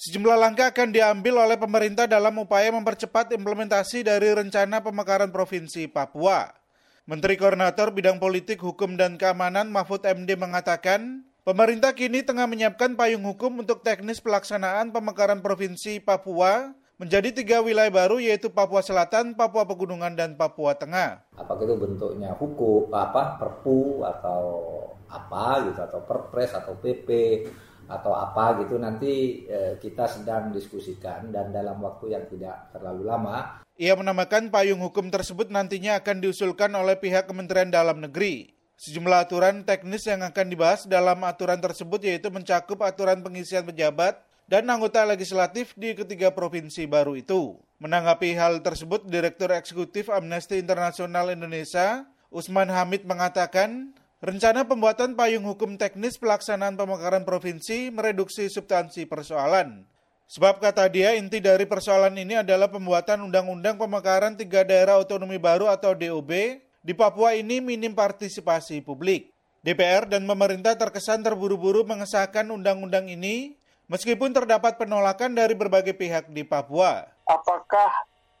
Sejumlah langkah akan diambil oleh pemerintah dalam upaya mempercepat implementasi dari rencana pemekaran Provinsi Papua. Menteri Koordinator Bidang Politik, Hukum, dan Keamanan Mahfud MD mengatakan, pemerintah kini tengah menyiapkan payung hukum untuk teknis pelaksanaan pemekaran Provinsi Papua menjadi tiga wilayah baru yaitu Papua Selatan, Papua Pegunungan, dan Papua Tengah. Apakah itu bentuknya hukum, apa, perpu, atau apa gitu, atau perpres, atau PP, atau apa gitu nanti eh, kita sedang diskusikan dan dalam waktu yang tidak terlalu lama. Ia menambahkan payung hukum tersebut nantinya akan diusulkan oleh pihak Kementerian Dalam Negeri. Sejumlah aturan teknis yang akan dibahas dalam aturan tersebut yaitu mencakup aturan pengisian pejabat dan anggota legislatif di ketiga provinsi baru itu. Menanggapi hal tersebut, Direktur Eksekutif Amnesty Internasional Indonesia, Usman Hamid mengatakan, Rencana pembuatan payung hukum teknis pelaksanaan pemekaran provinsi mereduksi substansi persoalan. Sebab kata dia, inti dari persoalan ini adalah pembuatan undang-undang pemekaran tiga daerah otonomi baru atau DOB di Papua ini minim partisipasi publik. DPR dan pemerintah terkesan terburu-buru mengesahkan undang-undang ini meskipun terdapat penolakan dari berbagai pihak di Papua. Apakah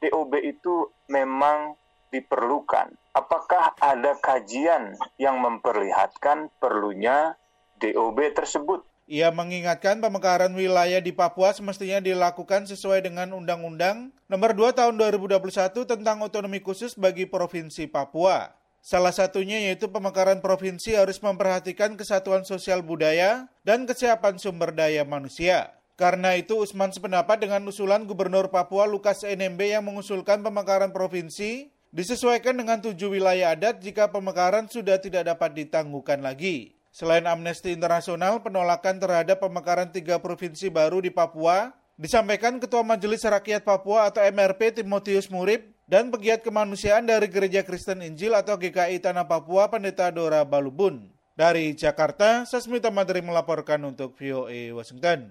DOB itu memang diperlukan? Apakah ada kajian yang memperlihatkan perlunya DOB tersebut? Ia mengingatkan pemekaran wilayah di Papua semestinya dilakukan sesuai dengan Undang-Undang Nomor 2 Tahun 2021 tentang otonomi khusus bagi Provinsi Papua. Salah satunya yaitu pemekaran provinsi harus memperhatikan kesatuan sosial budaya dan kesiapan sumber daya manusia. Karena itu Usman sependapat dengan usulan Gubernur Papua Lukas NMB yang mengusulkan pemekaran provinsi disesuaikan dengan tujuh wilayah adat jika pemekaran sudah tidak dapat ditangguhkan lagi. Selain Amnesty Internasional, penolakan terhadap pemekaran tiga provinsi baru di Papua disampaikan Ketua Majelis Rakyat Papua atau MRP Timotius Murib dan pegiat kemanusiaan dari Gereja Kristen Injil atau GKI Tanah Papua Pendeta Dora Balubun. Dari Jakarta, Sasmita Madri melaporkan untuk VOA Washington.